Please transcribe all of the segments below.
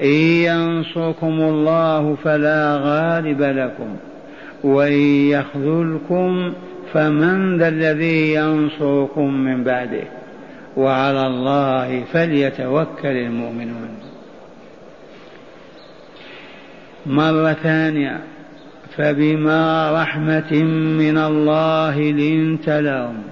إن ينصركم الله فلا غالب لكم وإن يخذلكم فمن ذا الذي ينصركم من بعده وعلى الله فليتوكل المؤمنون. مرة ثانية فبما رحمة من الله لنت لهم.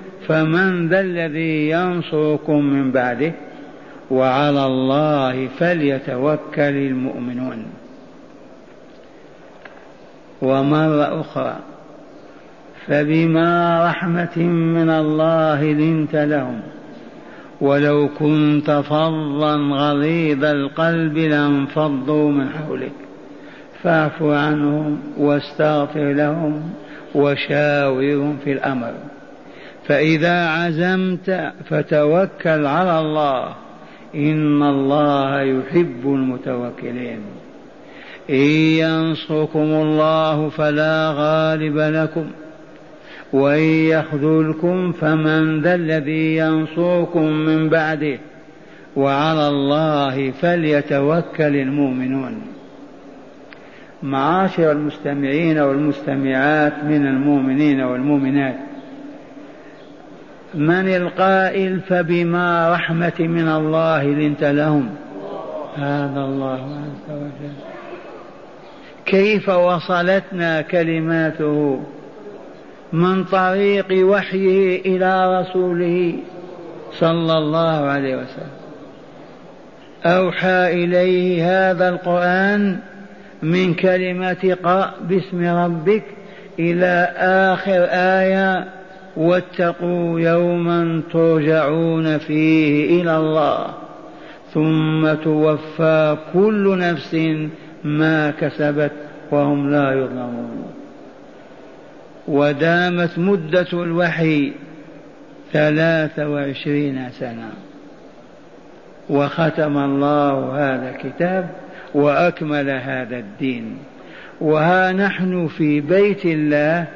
فمن ذا الذي ينصركم من بعده وعلى الله فليتوكل المؤمنون. ومرة أخرى فبما رحمة من الله لنت لهم ولو كنت فظا غليظ القلب لانفضوا من حولك فاعف عنهم واستغفر لهم وشاورهم في الأمر. فإذا عزمت فتوكل على الله إن الله يحب المتوكلين. إن ينصركم الله فلا غالب لكم وإن يخذلكم فمن ذا الذي ينصركم من بعده. وعلى الله فليتوكل المؤمنون. معاشر المستمعين والمستمعات من المؤمنين والمؤمنات من القائل فبما رحمة من الله لنت لهم؟ هذا الله عز وجل. كيف وصلتنا كلماته؟ من طريق وحيه إلى رسوله صلى الله عليه وسلم. أوحى إليه هذا القرآن من كلمة قرأ باسم ربك إلى آخر آية واتقوا يوما ترجعون فيه إلى الله ثم توفى كل نفس ما كسبت وهم لا يظلمون. ودامت مدة الوحي ثلاثة وعشرين سنة. وختم الله هذا الكتاب وأكمل هذا الدين. وها نحن في بيت الله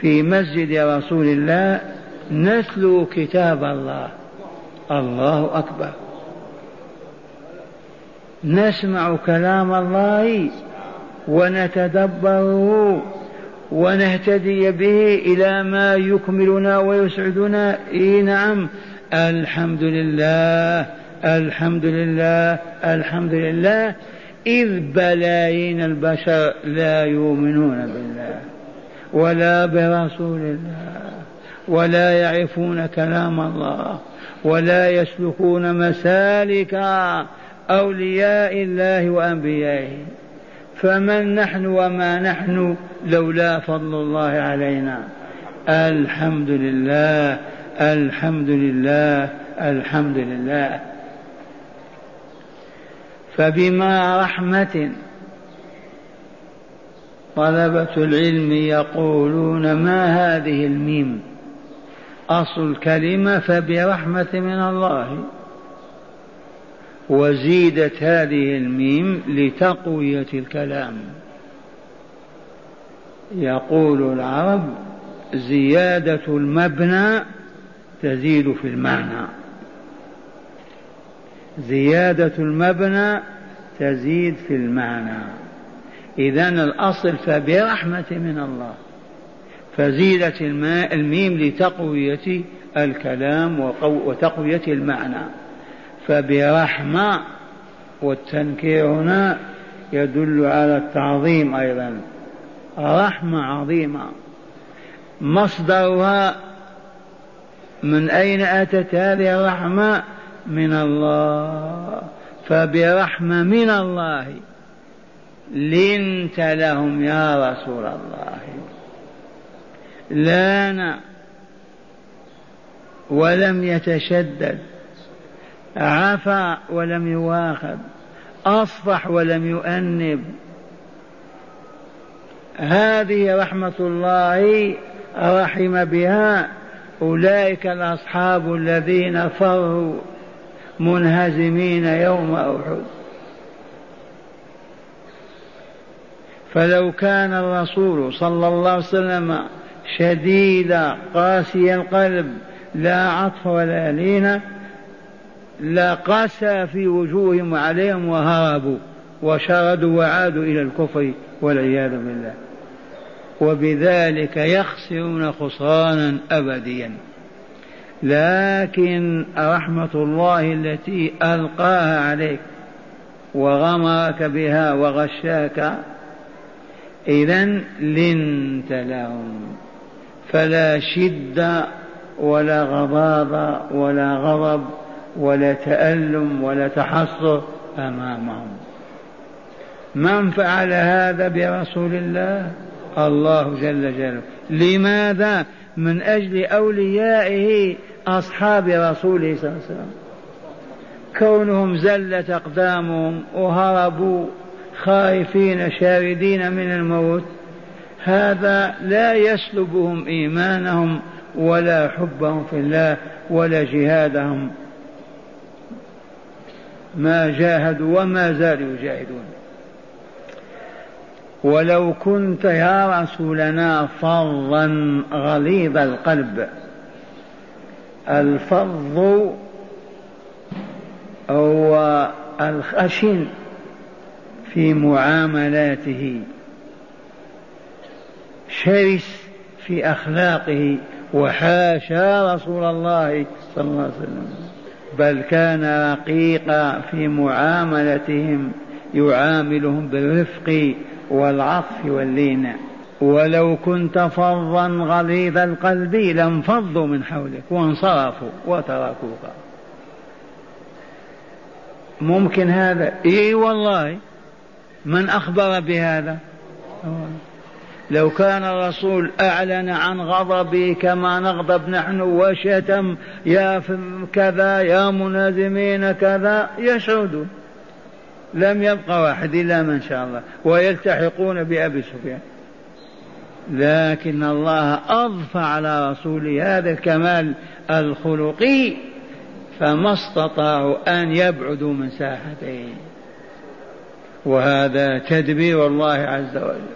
في مسجد رسول الله نتلو كتاب الله. الله أكبر. نسمع كلام الله ونتدبره ونهتدي به إلى ما يكملنا ويسعدنا. إي نعم. الحمد لله الحمد لله الحمد لله. إذ بلايين البشر لا يؤمنون بالله. ولا برسول الله ولا يعرفون كلام الله ولا يسلكون مسالك أولياء الله وأنبيائه. فمن نحن وما نحن لولا فضل الله علينا. الحمد لله الحمد لله الحمد لله فبما رحمة طلبة العلم يقولون ما هذه الميم؟ أصل الكلمة فبرحمة من الله. وزيدت هذه الميم لتقوية الكلام. يقول العرب زيادة المبنى تزيد في المعنى. زيادة المبنى تزيد في المعنى. إذا الأصل فبرحمة من الله فزيدت الماء الميم لتقوية الكلام وتقوية المعنى. فبرحمة والتنكير هنا يدل على التعظيم أيضا. رحمة عظيمة. مصدرها من أين أتت هذه الرحمة؟ من الله. فبرحمة من الله. لنت لهم يا رسول الله. لأن ولم يتشدد عفا ولم يواخذ أصفح ولم يؤنب. هذه رحمة الله رحم بها أولئك الأصحاب الذين فروا منهزمين يوم أحد. فلو كان الرسول صلى الله عليه وسلم شديد قاسي القلب لا عطف ولا لين لقسى في وجوههم وعليهم وهربوا وشردوا وعادوا إلى الكفر والعياذ بالله. وبذلك يخسرون خسرانا أبديا. لكن رحمة الله التي ألقاها عليك وغمرك بها وغشاك إذا لنت لهم. فلا شدة ولا غضاضة ولا غضب ولا تألم ولا تحصر أمامهم. من فعل هذا برسول الله؟ الله جل جلاله. لماذا؟ من أجل أوليائه أصحاب رسوله صلى الله عليه وسلم. كونهم زلت أقدامهم وهربوا خائفين شاردين من الموت هذا لا يسلبهم إيمانهم ولا حبهم في الله ولا جهادهم. ما جاهدوا وما زالوا يجاهدون. ولو كنت يا رسولنا فظا غليظ القلب الفظ هو الخشن. في معاملاته. شرس في أخلاقه. وحاشا رسول الله صلى الله عليه وسلم. بل كان رقيقا في معاملتهم. يعاملهم بالرفق والعطف واللين ولو كنت فظا غليظ القلب لانفضوا من حولك وانصرفوا وتركوك. ممكن هذا؟ إي والله. من أخبر بهذا؟ لو كان الرسول أعلن عن غضبه كما نغضب نحن وشتم يا كذا يا منازمين كذا يشهدون لم يبقى واحد إلا من شاء الله. ويلتحقون بأبي سفيان. لكن الله أضفى على رسوله هذا الكمال الخلقي فما استطاعوا أن يبعدوا من ساحته وهذا تدبير الله عز وجل.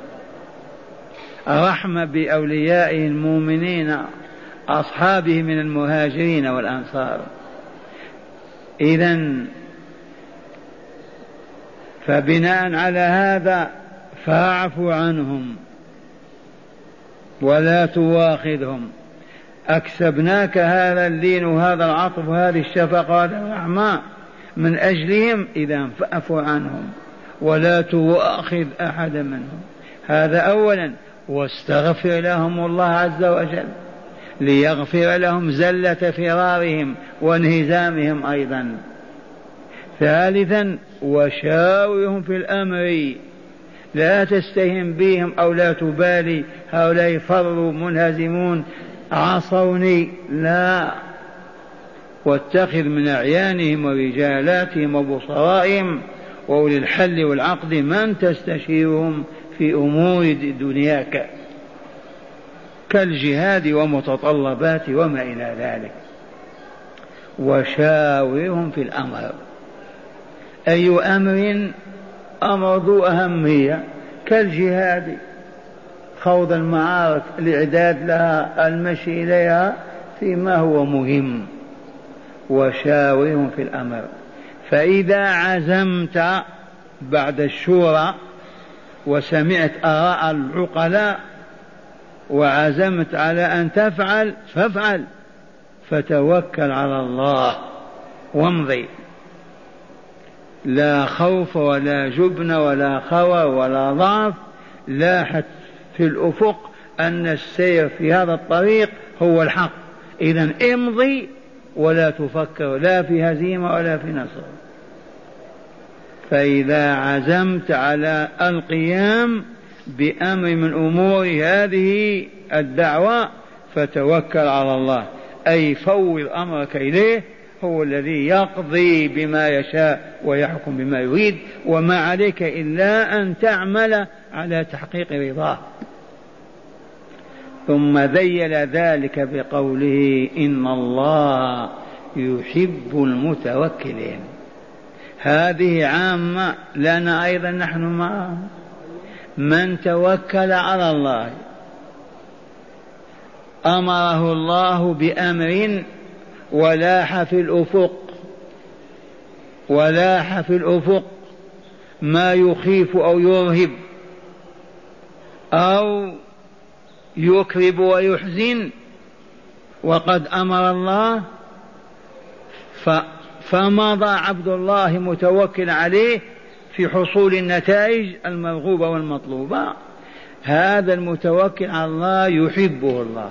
رحمة بأوليائه المؤمنين أصحابه من المهاجرين والأنصار. إذا فبناء على هذا فاعفوا عنهم ولا تواخذهم. أكسبناك هذا اللين وهذا العطف وهذه الشفقة وهذا الرحمة من أجلهم إذا فاعفوا عنهم. ولا تواخذ أحدا منهم. هذا أولا. واستغفر لهم الله عز وجل. ليغفر لهم زلة فرارهم وانهزامهم أيضا. ثالثا وشاورهم في الأمر. لا تستهن بهم أو لا تبالي. هؤلاء فروا منهزمون. عصوني. لا. واتخذ من أعيانهم ورجالاتهم وبصرائهم وأولي الحل والعقد من تستشيرهم في أمور دنياك كالجهاد ومتطلبات وما إلى ذلك. وشاورهم في الأمر. أي أمر أمر ذو أهمية كالجهاد خوض المعارك الإعداد لها المشي إليها فيما هو مهم. وشاورهم في الأمر. فإذا عزمت بعد الشورى وسمعت آراء العقلاء وعزمت على أن تفعل فافعل فتوكل على الله وامضي. لا خوف ولا جبن ولا خوى ولا ضعف لاحت في الأفق أن السير في هذا الطريق هو الحق. إذا امضي ولا تفكر لا في هزيمة ولا في نصر. فإذا عزمت على القيام بأمر من أمور هذه الدعوة فتوكل على الله. أي فوض أمرك إليه هو الذي يقضي بما يشاء ويحكم بما يريد وما عليك إلا أن تعمل على تحقيق رضاه. ثم ذيل ذلك بقوله إن الله يحب المتوكلين. هذه عامة لنا أيضا نحن معهم من توكل على الله أمره الله بأمر ولاح في الأفق ولاح في الأفق ما يخيف أو يرهب أو يكرب ويحزن وقد أمر الله فمضى عبد الله متوكل عليه في حصول النتائج المرغوبة والمطلوبة. هذا المتوكل على الله يحبه الله.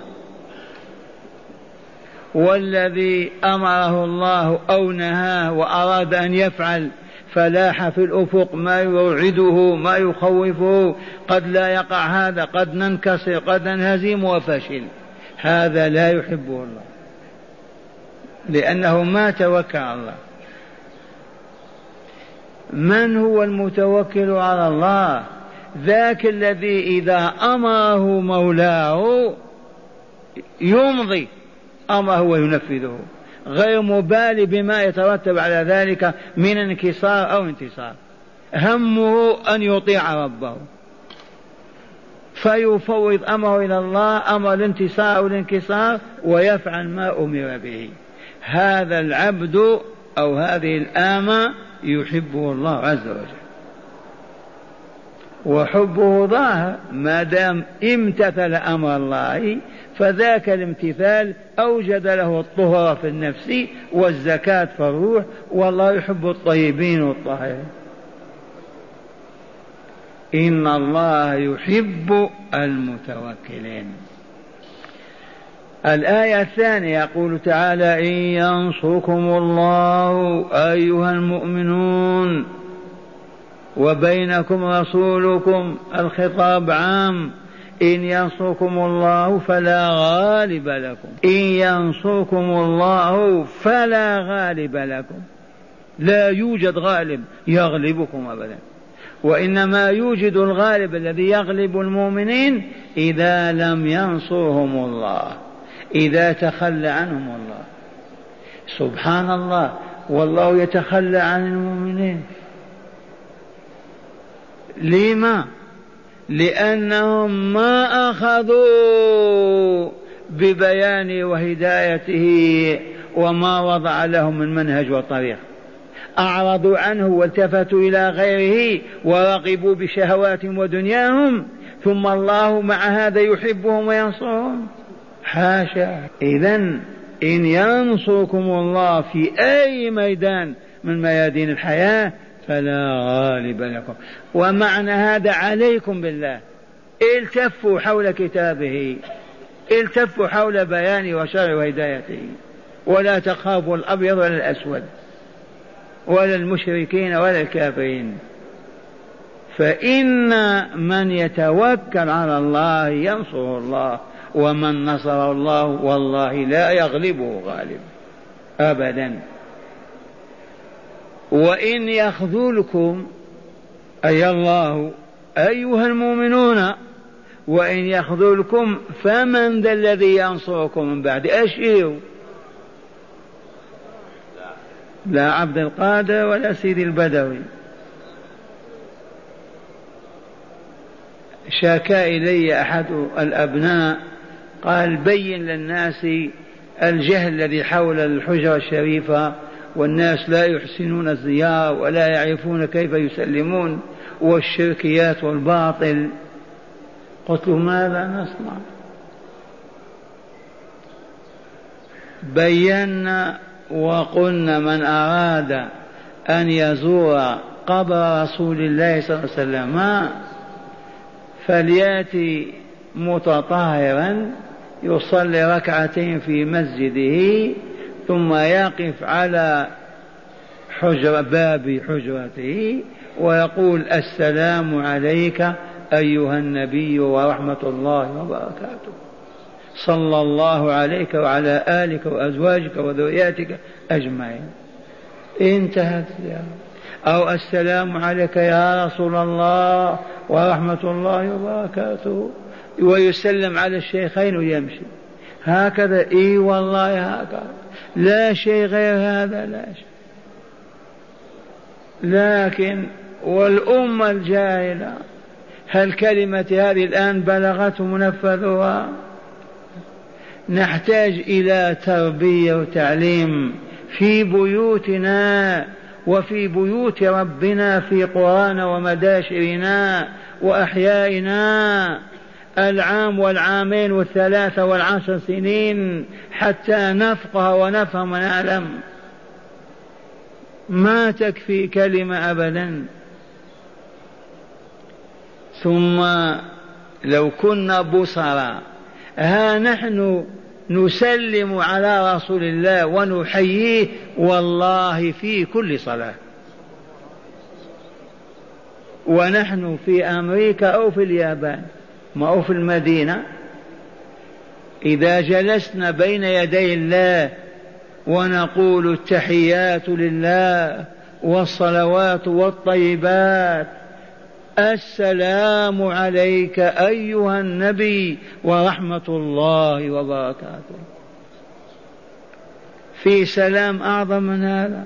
والذي أمره الله أو نهاه وأراد أن يفعل فلاح في الأفق ما يوعده ما يخوفه قد لا يقع هذا قد ننكسر قد ننهزم وفشل. هذا لا يحبه الله. لأنه ما توكل على الله. من هو المتوكل على الله؟ ذاك الذي إذا أمره مولاه يمضي أمره وينفذه. غير مبالي بما يترتب على ذلك من انكسار أو انتصار. همه أن يطيع ربه. فيفوض أمره إلى الله أمر الانتصار أو الانكسار ويفعل ما أمر به. هذا العبد أو هذه الآمة يحبه الله عز وجل. وحبه ظاهر ما دام امتثل أمر الله فذاك الامتثال أوجد له الطهر في النفس والزكاة في الروح والله يحب الطيبين والطاهرين. إن الله يحب المتوكلين. الآية الثانية يقول تعالى إن ينصركم الله أيها المؤمنون وبينكم رسولكم الخطاب عام إن ينصركم الله فلا غالب لكم إن ينصركم الله فلا غالب لكم لا يوجد غالب يغلبكم أبدا وإنما يوجد الغالب الذي يغلب المؤمنين إذا لم ينصرهم الله إذا تخلى عنهم الله سبحان الله. والله يتخلى عن المؤمنين. لما؟ لأنهم ما أخذوا ببيان وهدايته وما وضع لهم من منهج وطريق. أعرضوا عنه والتفتوا إلى غيره ورغبوا بشهواتهم ودنياهم ثم الله مع هذا يحبهم وينصرهم. حاشا. إذا إن ينصركم الله في أي ميدان من ميادين الحياة فلا غالب لكم. ومعنى هذا عليكم بالله. التفوا حول كتابه. التفوا حول بيانه وشرعه وهدايته. ولا تخافوا الأبيض ولا الأسود. ولا المشركين ولا الكافرين. فإن من يتوكل على الله ينصره الله. ومن نصر الله والله لا يغلبه غالب. ابدا. وإن يخذلكم أي الله أيها المؤمنون وإن يخذلكم فمن ذا الذي ينصركم من بعد؟ أشيروا لا عبد القادر ولا سيدي البدوي. شكا إلي أحد الأبناء قال بين للناس الجهل الذي حول الحجرة الشريفة والناس لا يحسنون الزيارة ولا يعرفون كيف يسلمون والشركيات والباطل. قلت له ماذا؟ نصنع بينا وقلنا من أراد أن يزور قبر رسول الله صلى الله عليه وسلم فليأتي متطهرا يصلي ركعتين في مسجده ثم يقف على حجر باب حجرته ويقول السلام عليك أيها النبي ورحمة الله وبركاته. صلى الله عليك وعلى آلك وأزواجك وذرياتك أجمعين. انتهت يا أو السلام عليك يا رسول الله ورحمة الله وبركاته. ويسلم على الشيخين ويمشي. هكذا إي والله هكذا. لا شيء غير هذا لا شيء. لكن والأمة الجاهلة هل كلمة هذه الآن بلغت منفذها؟ نحتاج إلى تربية وتعليم في بيوتنا وفي بيوت ربنا في قرانا ومداشرنا وأحيائنا. العام والعامين والثلاثة والعشر سنين حتى نفقه ونفهم ونعلم ما تكفي كلمة أبدا. ثم لو كنا بصرا ها نحن نسلم على رسول الله ونحييه؟ والله في كل صلاة. ونحن في أمريكا أو في اليابان. ما هو في المدينة؟ إذا جلسنا بين يدي الله ونقول التحيات لله والصلوات والطيبات السلام عليك أيها النبي ورحمة الله وبركاته. في سلام أعظم من هذا؟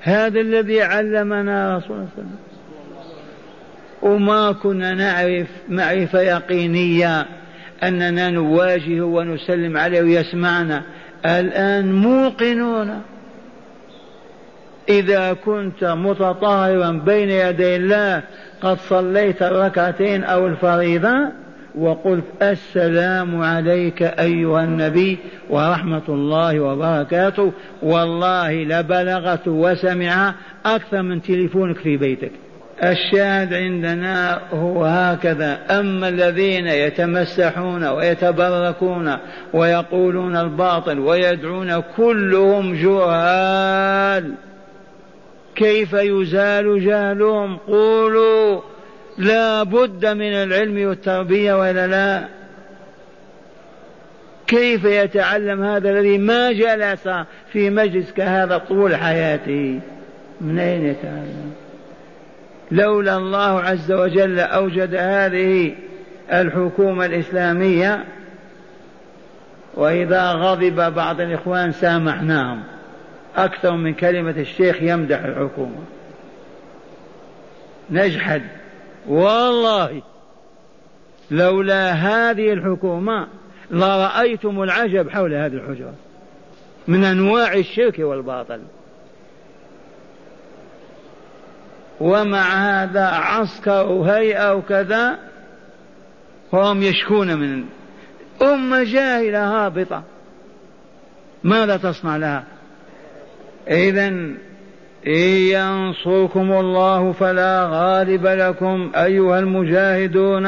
هذا الذي علمنا رسول الله صلى الله عليه وسلم. وما كنا نعرف معرفة يقينية أننا نواجه ونسلم عليه ويسمعنا. الآن موقنون. إذا كنت متطهرا بين يدي الله قد صليت الركعتين أو الفريضة وقلت السلام عليك أيها النبي ورحمة الله وبركاته. والله لبلغت وسمع أكثر من تليفونك في بيتك. الشاهد عندنا هو هكذا. أما الذين يتمسحون ويتبركون ويقولون الباطل ويدعون كلهم جهال كيف يزال جهلهم؟ قولوا لا بد من العلم والتربية ولا لا؟ كيف يتعلم هذا الذي ما جلس في مجلس كهذا طول حياته؟ من أين يتعلم؟ لولا الله عز وجل أوجد هذه الحكومة الإسلامية وإذا غضب بعض الإخوان سامحناهم. أكثر من كلمة الشيخ يمدح الحكومة. نجحد. والله لولا هذه الحكومة لرأيتم العجب حول هذه الحجرة. من أنواع الشرك والباطل. ومع هذا عسكر وهيئة وكذا وهم يشكون من أمة جاهلة هابطة. ماذا تصنع لها؟ إذا إن ينصركم الله فلا غالب لكم أيها المجاهدون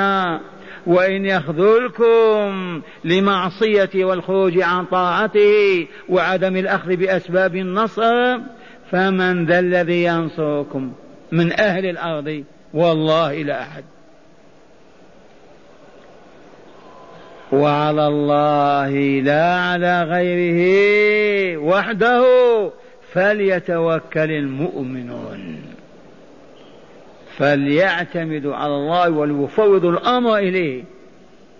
وإن يخذلكم لمعصيته والخروج عن طاعته وعدم الأخذ بأسباب النصر فمن ذا الذي ينصركم؟ من أهل الأرض والله لا أحد. وعلى الله لا على غيره وحده فليتوكل المؤمنون. فليعتمدوا على الله وليفوضوا الأمر إليه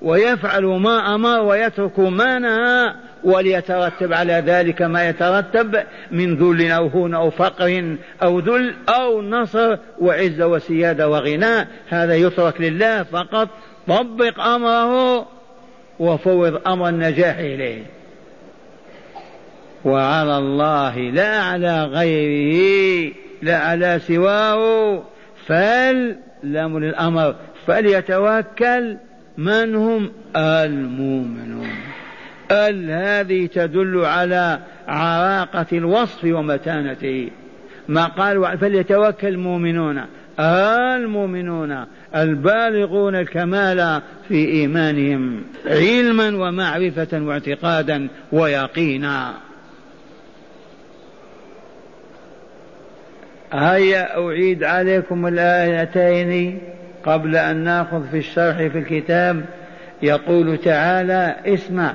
ويفعلوا ما أمر ويتركوا ما نهى. وليترتب على ذلك ما يترتب من ذل أو هون أو فقر أو ذل أو نصر وعزه وسياده وغنى. هذا يترك لله فقط. طبق أمره وفوض أمر النجاح إليه. وعلى الله لا على غيره لا على سواه. فاللام للأمر. فليتوكل من هم المؤمنون. ال هذه تدل على عراقة الوصف ومتانته ما قال فليتوكل المؤمنون. المؤمنون البالغون الكمال في إيمانهم علما ومعرفة واعتقادا ويقينا. هيا أعيد عليكم الآيتين قبل أن نأخذ في الشرح في الكتاب. يقول تعالى اسمع.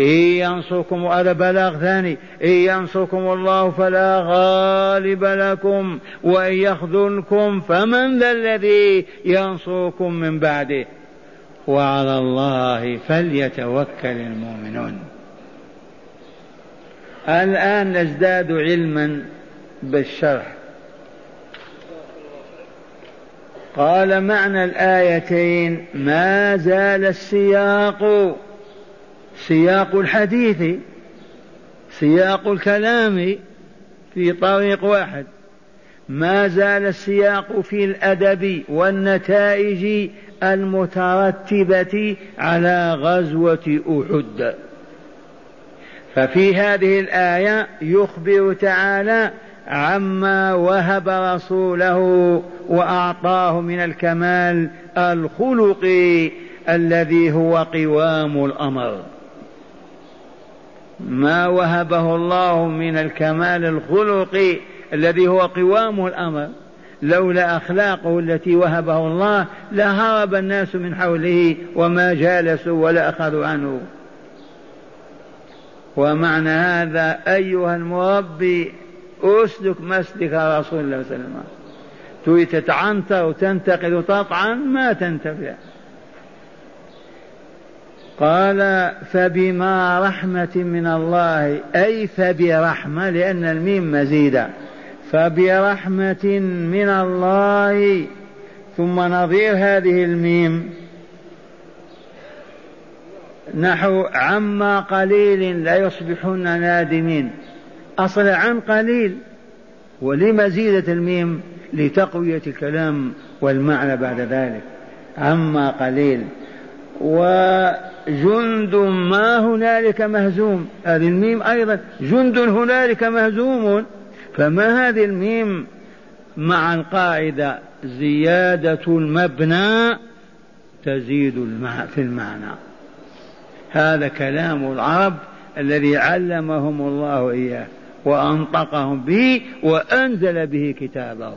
إن ينصركم هذا بلاغ ثاني إن ينصركم الله فلا غالب لكم وإن يخذلكم فمن ذا الذي ينصركم من بعده. وعلى الله فليتوكل المؤمنون. الآن نزداد علما بالشرح. قال معنى الآيتين ما زال السياق. سياق الحديث سياق الكلام في طريق واحد. ما زال السياق في الأدب والنتائج المترتبة على غزوة أحد. ففي هذه الآية يخبر تعالى عما وهب رسوله وأعطاه من الكمال الخلقي الذي هو قوام الأمر. ما وهبه الله من الكمال الخلقي الذي هو قوام الأمر. لولا أخلاقه التي وهبه الله لهرب الناس من حوله وما جالسوا ولا أخذوا عنه. ومعنى هذا أيها المربي أسلك مسلك رسول الله صلى الله عليه وسلم. تريد تتعنتر وتنتقد وتطعن ما تنتفع. قال فبما رحمة من الله أي فبرحمة لأن الميم مزيدة. فبرحمة من الله ثم نظير هذه الميم. نحو عما قليل لا يصبحن نادمين. أصل عن قليل ولمزيدة الميم لتقوية الكلام والمعنى بعد ذلك. عما قليل. وجند ما هنالك مهزوم. هذه الميم أيضا جند هنالك مهزوم. فما هذه الميم مع القاعدة زيادة المبنى تزيد في المعنى. هذا كلام العرب الذي علمهم الله إياه وأنطقهم به وأنزل به كتابه.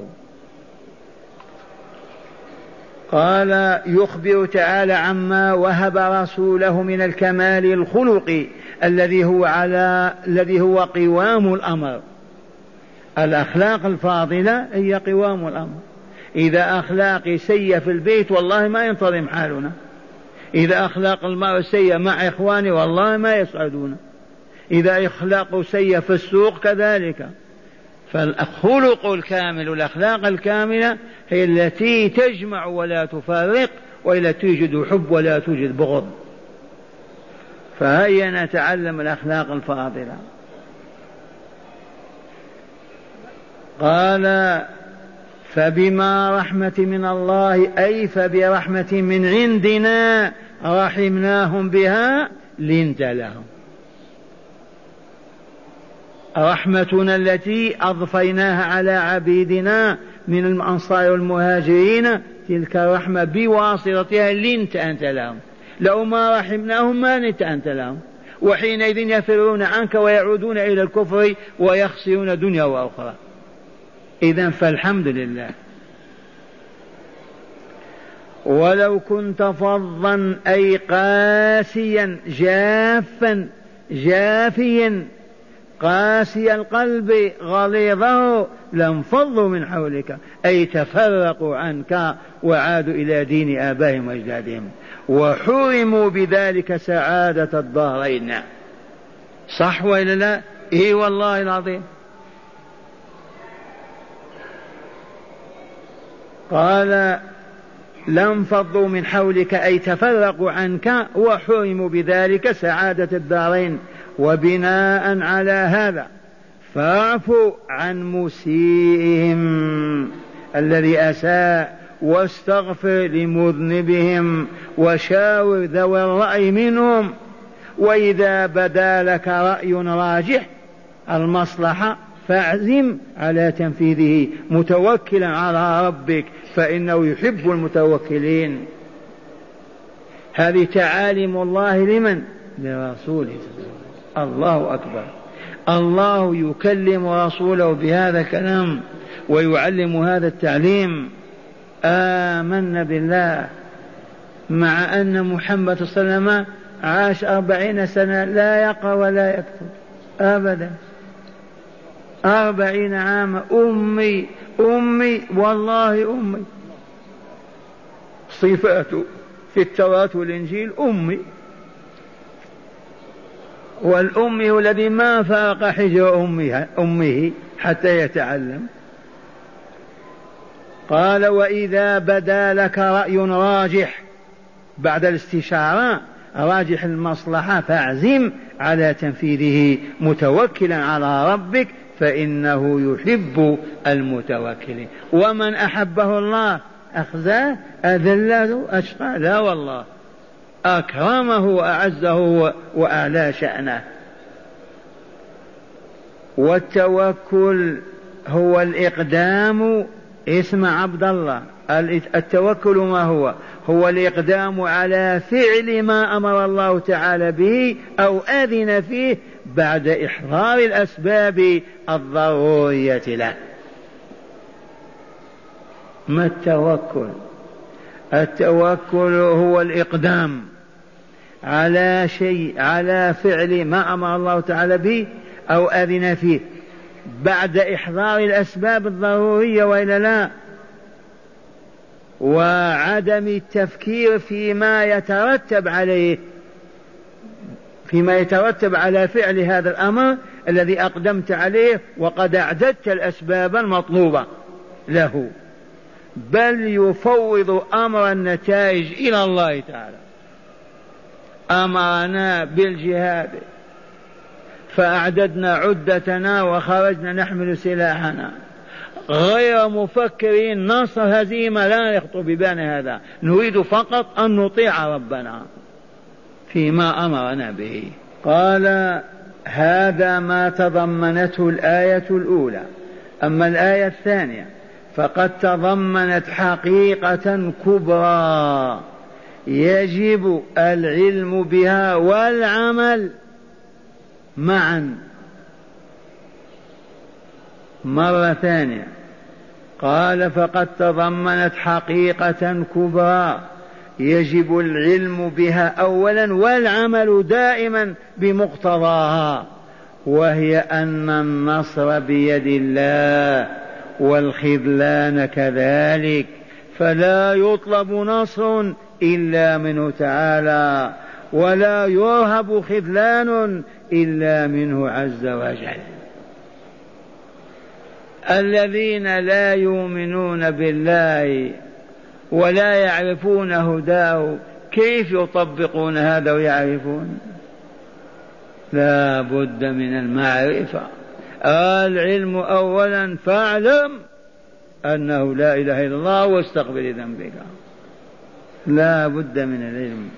قال يخبر تعالى عما وهب رسوله من الكمال الخلقي الذي هو على الذي هو قوام الأمر. الأخلاق الفاضلة هي قوام الأمر. إذا أخلاقي سيئة في البيت والله ما ينتظم حالنا. إذا أخلاق المرء سيئة مع إخواني والله ما يسعدون. إذا أخلاقه سيئة في السوق كذلك. فالخلق الكامل والأخلاق الكاملة هي التي تجمع ولا تفرق وإلا توجد حب ولا توجد بغض. فهيا نتعلم الأخلاق الفاضلة. قال فبما رحمة من الله أي فبرحمة من عندنا رحمناهم بها لنت لهم. رحمتنا التي أضفيناها على عبيدنا من الأنصار والمهاجرين تلك الرحمة بواسطتها لنت أنت لهم. لو ما رحمناهم ما نت أنت لهم. وحينئذ يفرون عنك ويعودون إلى الكفر ويخسرون دنيا وأخرى. إذا فالحمد لله. ولو كنت فظا أي قاسيا جافا جافيا قاسي القلب غليظه لانفضوا من حولك أي تفرقوا عنك وعادوا إلى دين آبائهم وأجدادهم. وحرموا بذلك سعادة الدارين صح وإلا لا؟ إي والله العظيم. قال لانفضوا من حولك أي تفرقوا عنك وحرموا بذلك سعادة الدارين. وبناء على هذا فاعفوا عن مسيئهم الذي أساء واستغفر لمذنبهم وشاور ذوي الرأي منهم وإذا بدا لك رأي راجح المصلحة فاعزم على تنفيذه متوكلا على ربك فإنه يحب المتوكلين. هذه تعاليم الله لمن؟ لرسوله. الله أكبر. الله يكلم رسوله بهذا الكلام ويعلم هذا التعليم. آمنا بالله مع أن محمد صلى الله عليه وسلم عاش أربعين سنة لا يقرأ ولا يكتب. أبدا. أربعين عاما أمي أمي والله أمي. صفاته في التوراة والإنجيل أمي. والأمي الذي ما فارق حجر أمه, أمه حتى يتعلم. قال وإذا بدا لك رأي راجح بعد الاستشارة راجح المصلحة فاعزم على تنفيذه متوكلا على ربك فإنه يحب المتوكلين ومن أحبه الله أخزاه أذله أشقى لا والله. أكرمه وأعزه وأعلى شأنه. والتوكل هو الإقدام. اسمع عبد الله. التوكل ما هو؟ هو الإقدام على فعل ما أمر الله تعالى به أو أذن فيه بعد إحضار الأسباب الضرورية له. ما التوكل؟ التوكل هو الإقدام. على شيء على فعل ما أمر الله تعالى به أو أذن فيه. بعد إحضار الأسباب الضرورية وإلا لا. وعدم التفكير فيما يترتب عليه فيما يترتب على فعل هذا الأمر الذي أقدمت عليه وقد أعددت الأسباب المطلوبة له. بل يفوض أمر النتائج إلى الله تعالى. أمرنا بالجهاد. فأعددنا عدتنا وخرجنا نحمل سلاحنا. غير مفكرين نصر هزيمة لا يخطر ببان هذا. نريد فقط أن نطيع ربنا فيما أمرنا به. قال هذا ما تضمنته الآية الأولى. أما الآية الثانية فقد تضمنت حقيقة كبرى. يجب العلم بها والعمل معا. مرة ثانية. قال فقد تضمنت حقيقة كبرى. يجب العلم بها اولا والعمل دائما بمقتضاها. وهي أن النصر بيد الله والخذلان كذلك. فلا يطلب نصر إلا منه تعالى ولا يرهب خذلان إلا منه عز وجل. الذين لا يؤمنون بالله ولا يعرفون هداه كيف يطبقون هذا ويعرفون؟ لا بد من المعرفة. العلم أولا فاعلم أنه لا إله إلا الله واستغفر ذنبك لا بد من العلم.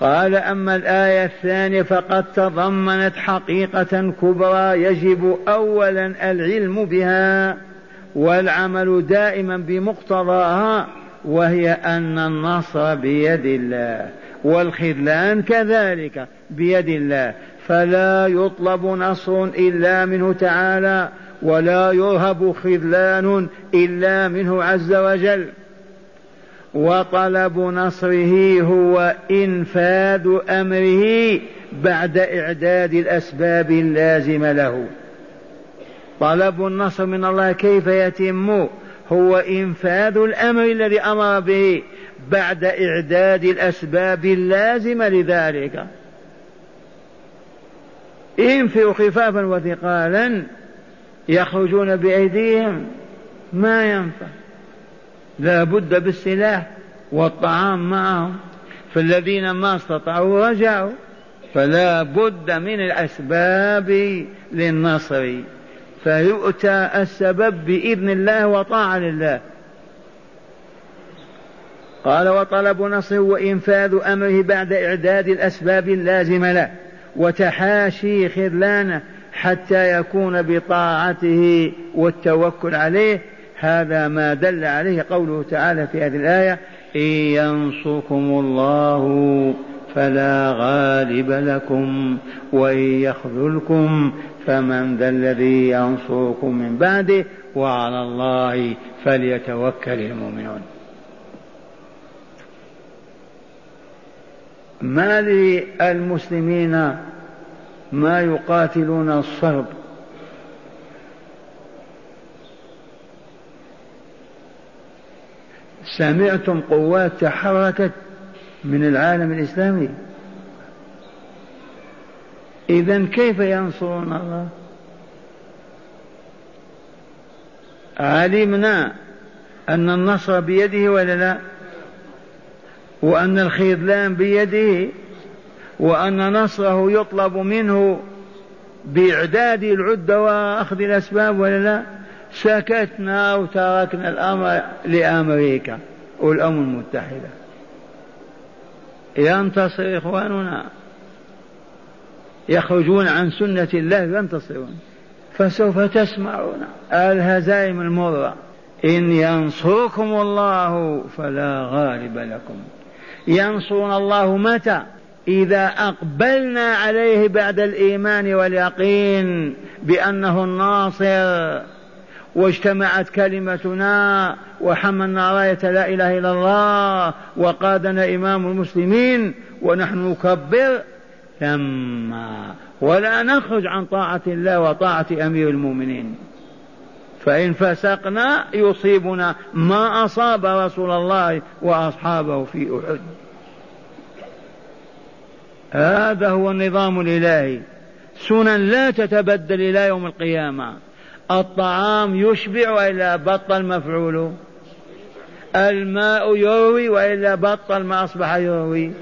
قال أما الآية الثانية فقد تضمنت حقيقة كبرى يجب أولا العلم بها والعمل دائما بمقتضاها وهي أن النصر بيد الله والخذلان كذلك بيد الله. فلا يطلب نصر إلا منه تعالى ولا يرهب خذلان إلا منه عز وجل. وطلب نصره هو إنفاذ أمره بعد إعداد الأسباب اللازمة له. طلب النصر من الله كيف يتم؟ هو إنفاذ الأمر الذي أمر به بعد إعداد الأسباب اللازمة لذلك. انفروا خفافا وثقالا يخرجون بأيديهم. ما ينفع؟ لا بد بالسلاح والطعام معهم. فالذين ما استطاعوا رجعوا. فلا بد من الأسباب للنصر. فيؤتى السبب بإذن الله وطاعة لله. قال وطلب نصره وإنفاذ أمره بعد إعداد الأسباب اللازمة له. وتحاشي خذلانه حتى يكون بطاعته والتوكل عليه هذا ما دل عليه قوله تعالى في هذه الآية إن ينصركم الله فلا غالب لكم وإن يخذلكم فمن ذا الذي ينصركم من بعده وعلى الله فليتوكل المؤمنون. ما للمسلمين ما يقاتلون الصرب؟ سمعتم قوات تحركت من العالم الإسلامي. إذا كيف ينصرون الله؟ علمنا أن النصر بيده ولا لا؟ وأن الخذلان بيده؟ وأن نصره يطلب منه بإعداد العدة وأخذ الأسباب ولا لا؟ سكتنا وتركنا الأمر لأمريكا. والأمم المتحدة. ينتصر إخواننا يخرجون عن سنة الله ينتصرون فسوف تسمعون. الهزائم المرة إن ينصركم الله فلا غالب لكم. ينصرنا الله متى؟ إذا أقبلنا عليه بعد الإيمان واليقين بأنه الناصر. واجتمعت كلمتنا وحملنا راية لا إله إلا الله وقادنا إمام المسلمين ونحن نكبر ثم ولا نخرج عن طاعة الله وطاعة أمير المؤمنين. فإن فسقنا يصيبنا ما أصاب رسول الله وأصحابه في أحد. هذا هو النظام الإلهي. سنن لا تتبدل إلى يوم القيامة. الطعام يشبع وإلا بطل مفعوله. الماء يروي وإلا بطل ما أصبح يروي.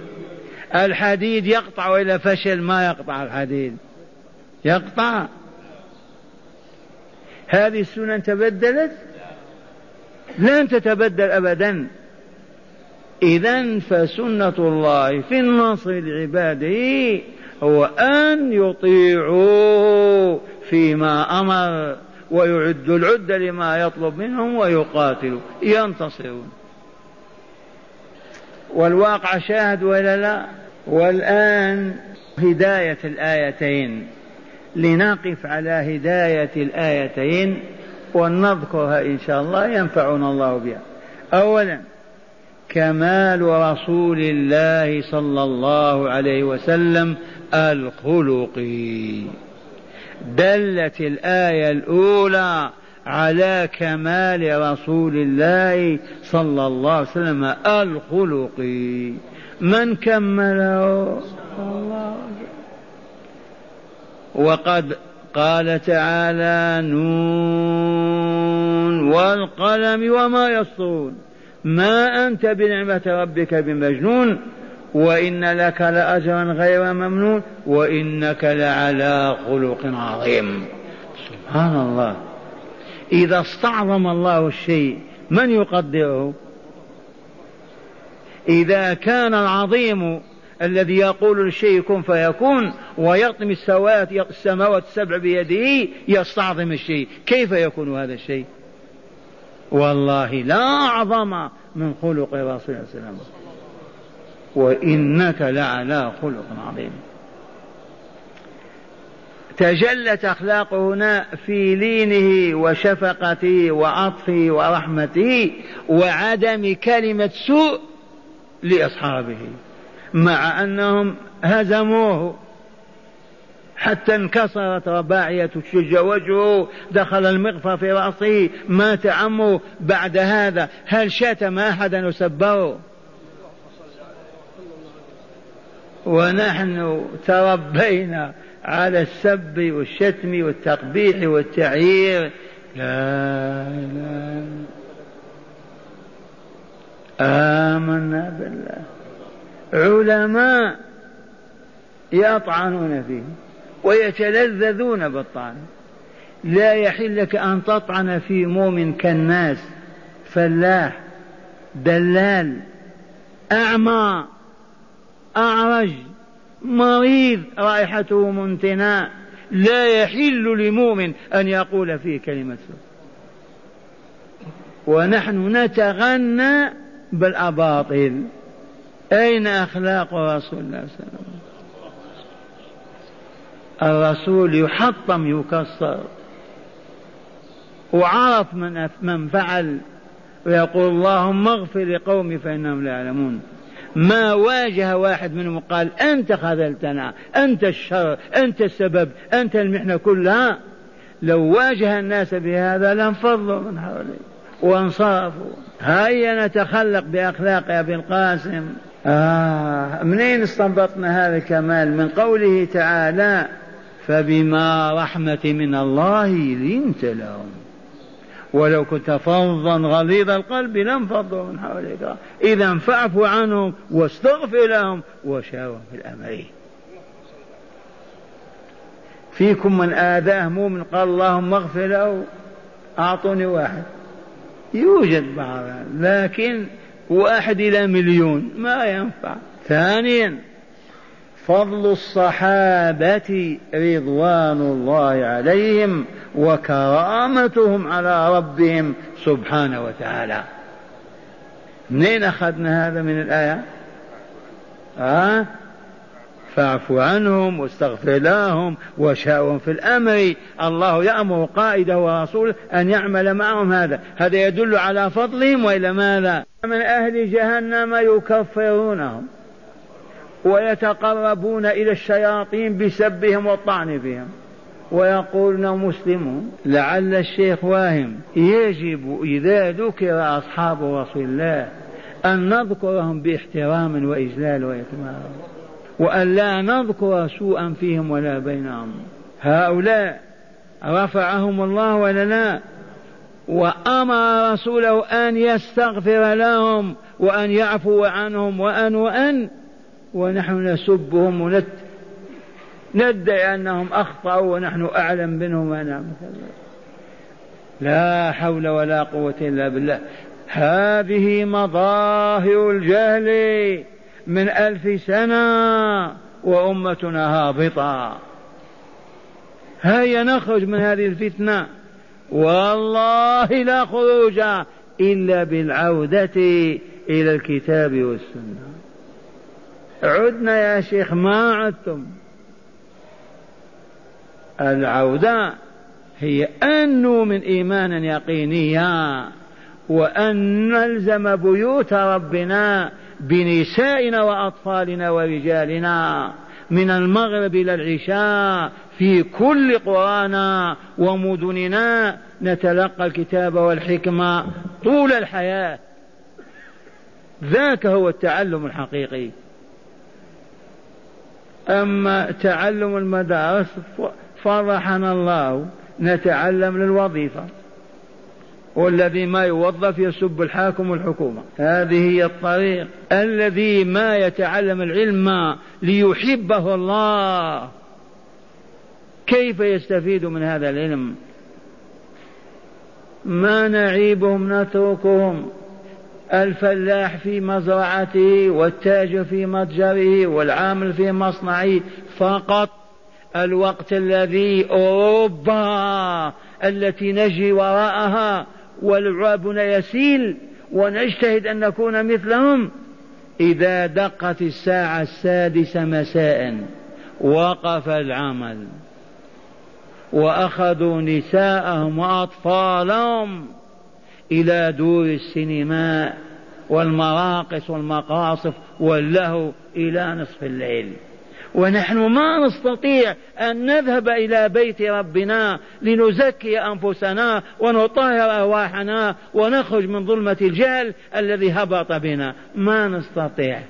الحديد يقطع وإلا فشل ما يقطع الحديد. يقطع. هذه السنن تبدلت؟ لن تتبدل أبدا. إذا فسنة الله في النصر لعباده هو أن يطيعوا فيما أمر. ويعد العدة لما يطلب منهم ويقاتلوا ينتصرون. والواقع شاهد ولا لا؟ والآن هداية الآيتين لنقف على هداية الآيتين ونذكرها إن شاء الله ينفعنا الله بها. أولا كمال رسول الله صلى الله عليه وسلم الخلقي دلت الآية الأولى على كمال رسول الله صلى الله عليه وسلم الخلقي من كمله؟ الله وقد قال تعالى نون والقلم وما يسطرون. ما أنت بنعمة ربك بمجنون؟ وإن لك لأجرا غير ممنون وإنك لعلى خلق عظيم. سبحان الله. إذا استعظم الله الشيء من يقدره؟ إذا كان العظيم الذي يقول للشيء كن فيكون ويطمي السماوات السماوات السبع بيده يستعظم الشيء. كيف يكون هذا الشيء؟ والله لا أعظم من خلق رسول الله صلى الله عليه وسلم. وإنك لعلى خلق عظيم. تجلت أخلاقه هنا في لينه وشفقته وعطفه ورحمته وعدم كلمة سوء لأصحابه مع أنهم هزموه. حتى انكسرت رباعية شج وجهه دخل المغفر في رأسه مات عمه. بعد هذا هل شتم أحدا وسبه ونحن تربينا على السب والشتم والتقبيح والتعيير. لا لا. آمنا بالله. علماء يطعنون فيه ويتلذذون بالطعن. لا يحل لك أن تطعن في مؤمن كالناس فلاح دلال أعمى. أعرج مريض رائحته منتنة لا يحل لمؤمن أن يقول فيه كلمة سوء ونحن نتغنى بالأباطيل. أين أخلاق رسول الله صلى الله عليه وسلم؟ الرسول يحطم يكسر. وعرف من من فعل. ويقول اللهم اغفر لقومي فإنهم لا يعلمون. ما واجه واحد منهم قال أنت خذلتنا أنت الشر أنت السبب أنت المحنة كلها. لو واجه الناس بهذا لانفضوا من حوله وانصرفوا هيا نتخلق بأخلاق أبي القاسم. آه منين استنبطنا هذا الكمال؟ من قوله تعالى فبما رحمة من الله لنت لهم. ولو كنت فظا غليظ القلب لانفضوا من حولك. إذا فاعف عنهم واستغفر لهم وشاورهم في الأمر. فيكم من آذاه مؤمن قال اللهم اغفر له أعطوني واحد. يوجد بعض لكن واحد إلى مليون ما ينفع. ثانيا فضل الصحابة رضوان الله عليهم وكرامتهم على ربهم سبحانه وتعالى. منين أخذنا هذا من الآية؟ ها فاعف عنهم واستغفر لهم وشاورهم في الأمر. الله يأمر قائده ورسوله أن يعمل معهم هذا. هذا يدل على فضلهم وإلى ماذا؟ من أهل جهنم يكفرونهم. ويتقربون إلى الشياطين بسبهم والطعن فيهم ويقولون مسلمون. لعل الشيخ واهم يجب إذا ذكر أصحاب رسول الله أن نذكرهم باحترام وإجلال وإكرام وأن لا نذكر سوءا فيهم ولا بينهم. هؤلاء رفعهم الله ولا لا وأمر رسوله أن يستغفر لهم وأن يعفو عنهم وأن وأن ونحن نسبهم ونت ندعي أنهم أخطأوا ونحن أعلم منهم ونعم لا حول ولا قوة إلا بالله. هذه مظاهر الجهل من ألف سنة وأمتنا هابطة. هيا نخرج من هذه الفتنة. والله لا خروج إلا بالعودة إلى الكتاب والسنة. عدنا يا شيخ ما عدتم. العودة هي أن نؤمن إيمانا يقينيا وأن نلزم بيوت ربنا بنسائنا وأطفالنا ورجالنا من المغرب إلى العشاء في كل قرانا ومدننا. نتلقى الكتاب والحكمة طول الحياة. ذاك هو التعلم الحقيقي. أما تعلم المدارس فرحنا الله نتعلم للوظيفة. والذي ما يوظف يسب الحاكم والحكومة. هذه هي الطريق. الذي ما يتعلم العلم ليحبه الله. كيف يستفيد من هذا العلم؟ ما نعيبهم نتركهم. الفلاح في مزرعته والتاجر في متجره والعامل في مصنعه فقط الوقت الذي أوروبا التي نجري وراءها ولعابنا يسيل ونجتهد أن نكون مثلهم. إذا دقت الساعة السادسة مساء وقف العمل وأخذوا نساءهم وأطفالهم. إلى دور السينما والمراقص والمقاصف واللهو إلى نصف الليل. ونحن ما نستطيع أن نذهب إلى بيت ربنا لنزكي أنفسنا ونطهر أرواحنا ونخرج من ظلمة الجهل الذي هبط بنا. ما نستطيع.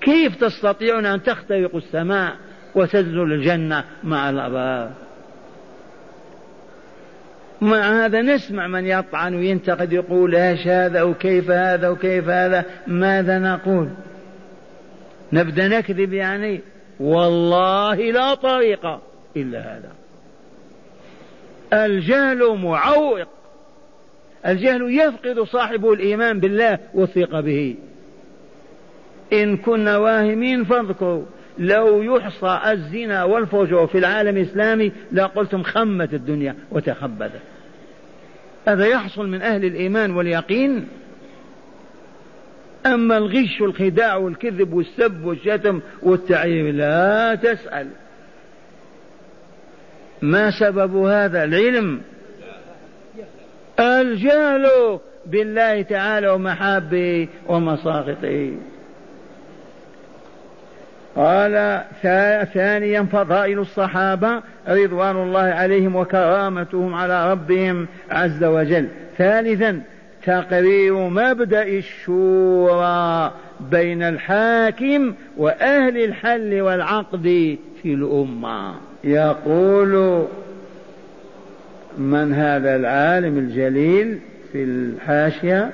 كيف تستطيعون أن تخترقوا السماء وتنزل الجنة مع الأبرار؟ مع هذا نسمع من يطعن وينتقد يقول إيش هذا وكيف هذا وكيف هذا؟ ماذا نقول؟ نبدأ نكذب يعني؟ والله لا طريق إلا هذا. الجهل معوق. الجهل يفقد صاحبه الإيمان بالله والثقه به. إن كنا واهمين فاذكروا لو يحصى الزنا والفجور في العالم الإسلامي لقلتم خمت الدنيا وتخبدت هذا يحصل من أهل الإيمان واليقين؟ أما الغش والخداع والكذب والسب والشتم والتعيير لا تسأل. ما سبب هذا العلم؟ الجهل بالله تعالى ومحابه ومساخطه قال ثانيا فضائل الصحابة رضوان الله عليهم وكرامتهم على ربهم عز وجل. ثالثا تقرير مبدأ الشورى بين الحاكم وأهل الحل والعقد في الأمة. يقول من هذا العالم الجليل في الحاشية؟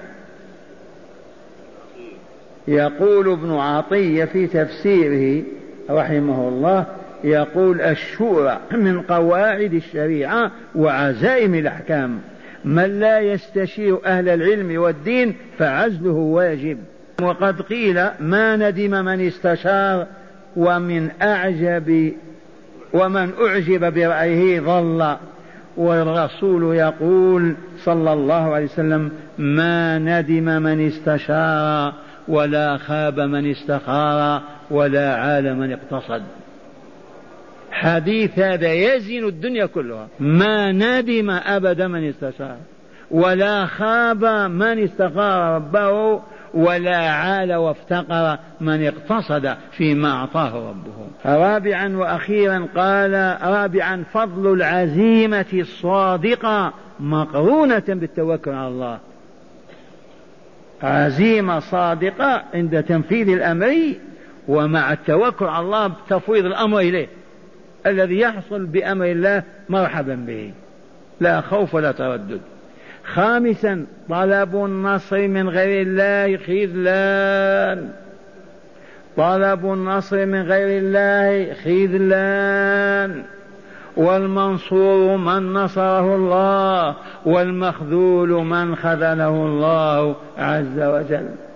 يقول ابن عطية في تفسيره رحمه الله يقول الشورى من قواعد الشريعة وعزائم الأحكام. من لا يستشير أهل العلم والدين فعزله واجب. وقد قيل ما ندم من استشار ومن أعجب ومن أعجب برأيه ضل والرسول يقول صلى الله عليه وسلم ما ندم من استشار. ولا خاب من استخار ولا عال من اقتصد. حديث هذا يزن الدنيا كلها. ما ندم أبدا من استشار. ولا خاب من استخار ربه ولا عال وافتقر من اقتصد فيما أعطاه ربه. رابعا وأخيرا قال رابعا فضل العزيمة الصادقة مقرونة بالتوكل على الله. عزيمة صادقة عند تنفيذ الأمر ومع التوكل على الله تفويض الأمر إليه. الذي يحصل بأمر الله مرحبا به. لا خوف ولا تردد. خامسا طلب النصر من غير الله خذلان. طلب النصر من غير الله خذلان. والمنصور من نصره الله والمخذول من خذله الله عز وجل.